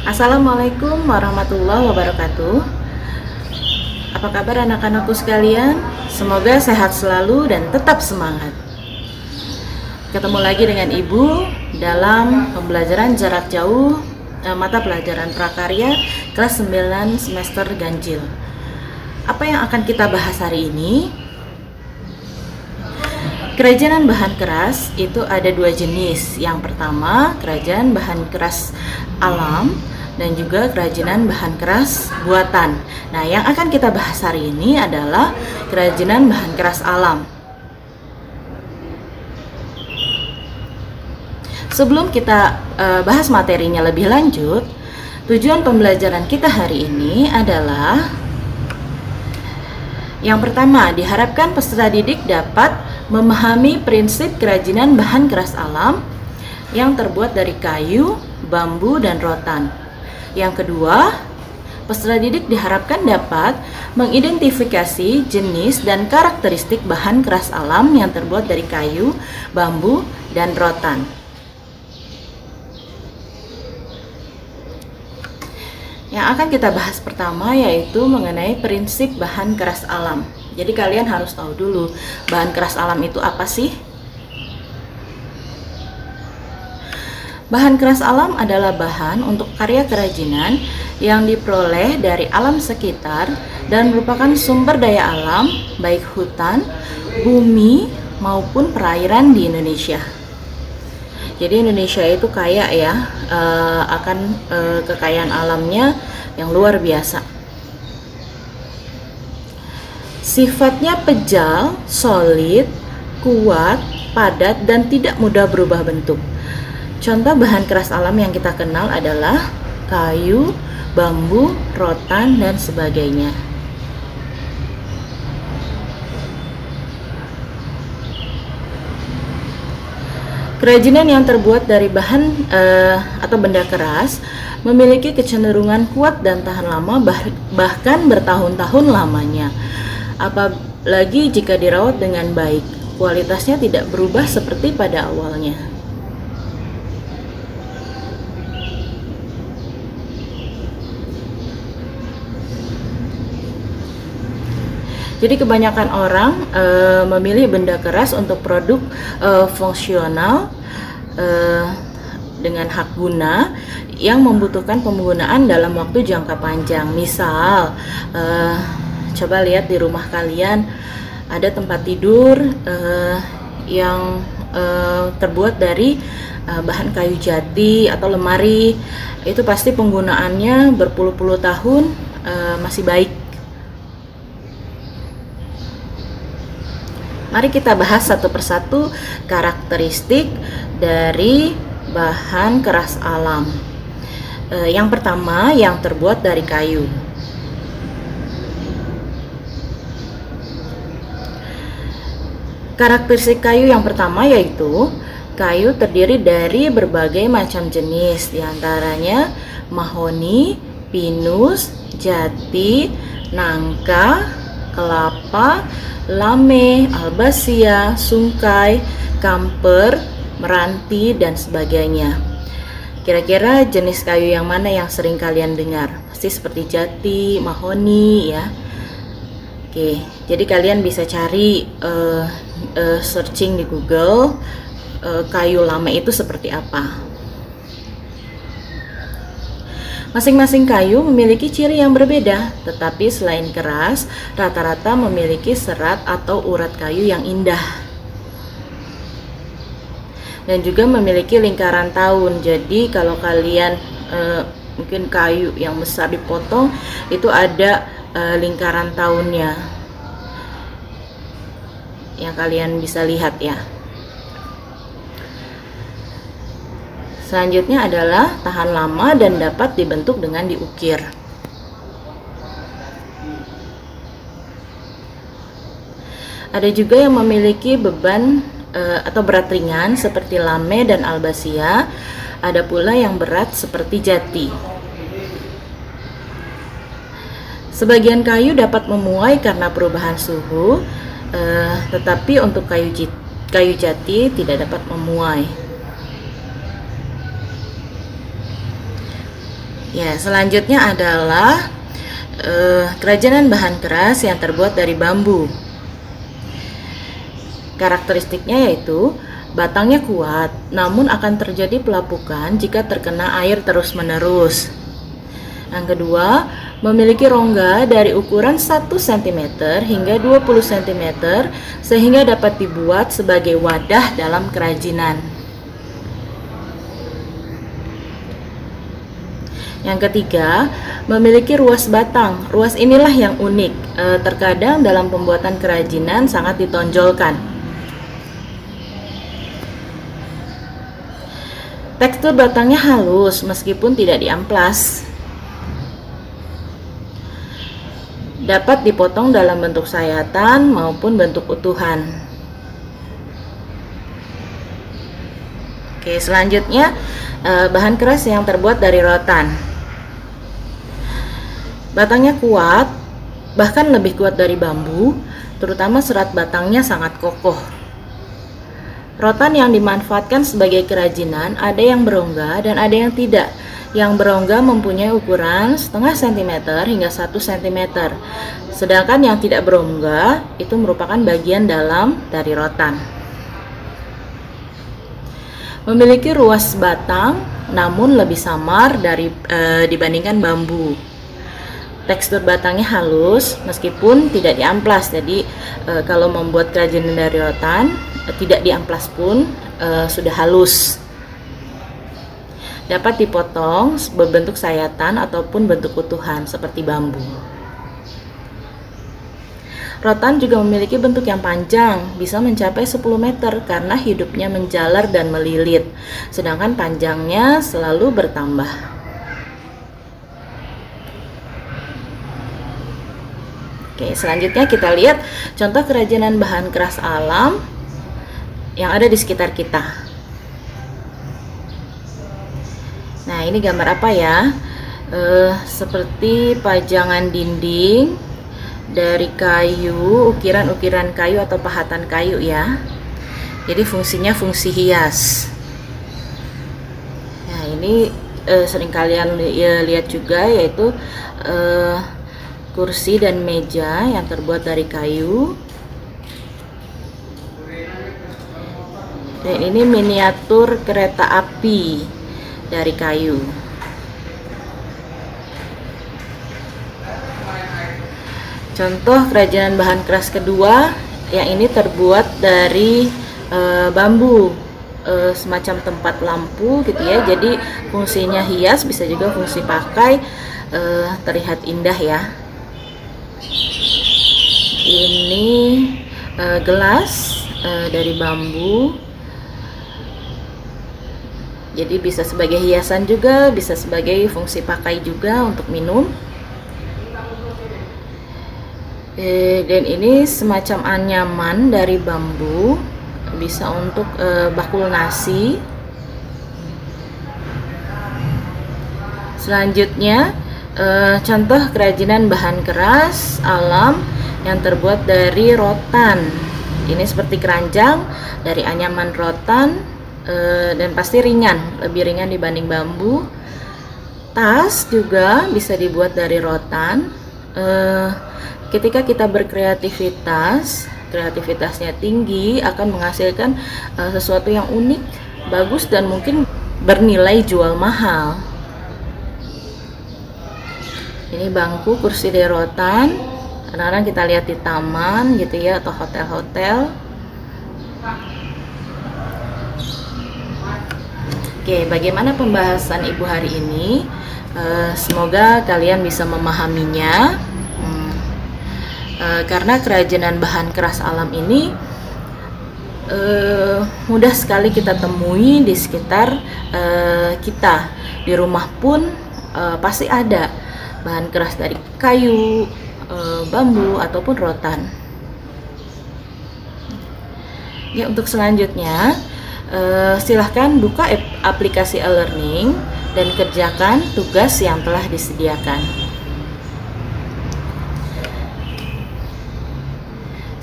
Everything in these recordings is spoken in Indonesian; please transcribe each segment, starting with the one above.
Assalamualaikum warahmatullahi wabarakatuh. Apa kabar anak-anakku sekalian? Semoga sehat selalu dan tetap semangat. Ketemu lagi dengan Ibu dalam pembelajaran jarak jauh eh, mata pelajaran prakarya kelas 9 semester ganjil. Apa yang akan kita bahas hari ini? Kerajinan bahan keras itu ada dua jenis. Yang pertama, kerajinan bahan keras alam dan juga kerajinan bahan keras buatan. Nah, yang akan kita bahas hari ini adalah kerajinan bahan keras alam. Sebelum kita uh, bahas materinya lebih lanjut, tujuan pembelajaran kita hari ini adalah yang pertama, diharapkan peserta didik dapat memahami prinsip kerajinan bahan keras alam yang terbuat dari kayu, bambu, dan rotan. Yang kedua, peserta didik diharapkan dapat mengidentifikasi jenis dan karakteristik bahan keras alam yang terbuat dari kayu, bambu, dan rotan. Yang akan kita bahas pertama yaitu mengenai prinsip bahan keras alam. Jadi kalian harus tahu dulu bahan keras alam itu apa sih? Bahan keras alam adalah bahan untuk karya kerajinan yang diperoleh dari alam sekitar dan merupakan sumber daya alam baik hutan, bumi maupun perairan di Indonesia. Jadi Indonesia itu kaya ya uh, akan uh, kekayaan alamnya yang luar biasa. Sifatnya pejal, solid, kuat, padat, dan tidak mudah berubah bentuk. Contoh bahan keras alam yang kita kenal adalah kayu, bambu, rotan, dan sebagainya. Kerajinan yang terbuat dari bahan uh, atau benda keras memiliki kecenderungan kuat dan tahan lama bah bahkan bertahun-tahun lamanya. Apalagi jika dirawat dengan baik, kualitasnya tidak berubah seperti pada awalnya. Jadi kebanyakan orang e, memilih benda keras untuk produk e, fungsional e, dengan hak guna yang membutuhkan penggunaan dalam waktu jangka panjang. Misal, e, coba lihat di rumah kalian ada tempat tidur e, yang e, terbuat dari e, bahan kayu jati atau lemari. Itu pasti penggunaannya berpuluh-puluh tahun e, masih baik Mari kita bahas satu persatu karakteristik dari bahan keras alam. E, yang pertama, yang terbuat dari kayu. Karakteristik kayu yang pertama yaitu kayu terdiri dari berbagai macam jenis, di antaranya mahoni, pinus, jati, nangka, kelapa, lame, albasia, sungkai, kamper, meranti, dan sebagainya. Kira-kira jenis kayu yang mana yang sering kalian dengar? Pasti seperti jati, mahoni ya. Oke, jadi kalian bisa cari uh, uh, searching di Google uh, kayu lame itu seperti apa. Masing-masing kayu memiliki ciri yang berbeda, tetapi selain keras, rata-rata memiliki serat atau urat kayu yang indah. Dan juga memiliki lingkaran tahun. Jadi kalau kalian e, mungkin kayu yang besar dipotong, itu ada e, lingkaran tahunnya. Yang kalian bisa lihat ya. Selanjutnya adalah tahan lama dan dapat dibentuk dengan diukir. Ada juga yang memiliki beban e, atau berat ringan seperti lame dan albasia. Ada pula yang berat seperti jati. Sebagian kayu dapat memuai karena perubahan suhu, e, tetapi untuk kayu, kayu jati tidak dapat memuai. Ya, selanjutnya adalah uh, kerajinan bahan keras yang terbuat dari bambu. Karakteristiknya yaitu batangnya kuat, namun akan terjadi pelapukan jika terkena air terus-menerus. Yang kedua, memiliki rongga dari ukuran 1 cm hingga 20 cm sehingga dapat dibuat sebagai wadah dalam kerajinan. Yang ketiga, memiliki ruas batang. Ruas inilah yang unik. E, terkadang dalam pembuatan kerajinan sangat ditonjolkan. Tekstur batangnya halus meskipun tidak diamplas. Dapat dipotong dalam bentuk sayatan maupun bentuk utuhan. Oke, selanjutnya e, bahan keras yang terbuat dari rotan. Batangnya kuat, bahkan lebih kuat dari bambu, terutama serat batangnya sangat kokoh. Rotan yang dimanfaatkan sebagai kerajinan ada yang berongga dan ada yang tidak. Yang berongga mempunyai ukuran setengah sentimeter hingga satu sentimeter, sedangkan yang tidak berongga itu merupakan bagian dalam dari rotan. Memiliki ruas batang, namun lebih samar dari e, dibandingkan bambu tekstur batangnya halus meskipun tidak diamplas. Jadi e, kalau membuat kerajinan dari rotan e, tidak diamplas pun e, sudah halus. Dapat dipotong berbentuk sayatan ataupun bentuk utuhan seperti bambu. Rotan juga memiliki bentuk yang panjang, bisa mencapai 10 meter karena hidupnya menjalar dan melilit, sedangkan panjangnya selalu bertambah. Oke, selanjutnya kita lihat contoh kerajinan bahan keras alam yang ada di sekitar kita. Nah, ini gambar apa ya? Uh, seperti pajangan dinding dari kayu, ukiran-ukiran kayu atau pahatan kayu ya. Jadi fungsinya fungsi hias. Nah, ini uh, sering kalian li lihat juga yaitu uh, kursi dan meja yang terbuat dari kayu. Dan ini miniatur kereta api dari kayu. Contoh kerajinan bahan keras kedua yang ini terbuat dari e, bambu e, semacam tempat lampu gitu ya. Jadi fungsinya hias bisa juga fungsi pakai e, terlihat indah ya ini uh, gelas uh, dari bambu. Jadi bisa sebagai hiasan juga bisa sebagai fungsi pakai juga untuk minum. Eh, dan ini semacam anyaman dari bambu bisa untuk eh, bakul nasi. Selanjutnya eh, contoh kerajinan bahan keras alam yang terbuat dari rotan. Ini seperti keranjang dari anyaman rotan e, dan pasti ringan, lebih ringan dibanding bambu. Tas juga bisa dibuat dari rotan. E, ketika kita berkreativitas, kreativitasnya tinggi akan menghasilkan e, sesuatu yang unik, bagus dan mungkin bernilai jual mahal. Ini bangku kursi dari rotan kadang-kadang kita lihat di taman gitu ya atau hotel-hotel Oke, bagaimana pembahasan ibu hari ini? Uh, semoga kalian bisa memahaminya, hmm. uh, karena kerajinan bahan keras alam ini uh, mudah sekali kita temui di sekitar kita. Di rumah pun pasti ada bahan keras dari kayu, e, bambu ataupun rotan. Ya untuk selanjutnya e, silahkan buka aplikasi e-learning dan kerjakan tugas yang telah disediakan.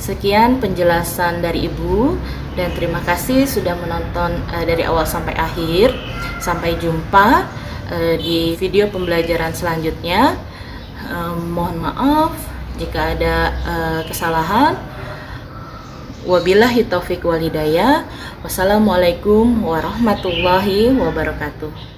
Sekian penjelasan dari Ibu dan terima kasih sudah menonton uh, dari awal sampai akhir. Sampai jumpa di video pembelajaran selanjutnya. Uh, mohon maaf jika ada uh, kesalahan. Wabillahi taufik walhidayah. Wassalamualaikum warahmatullahi wabarakatuh.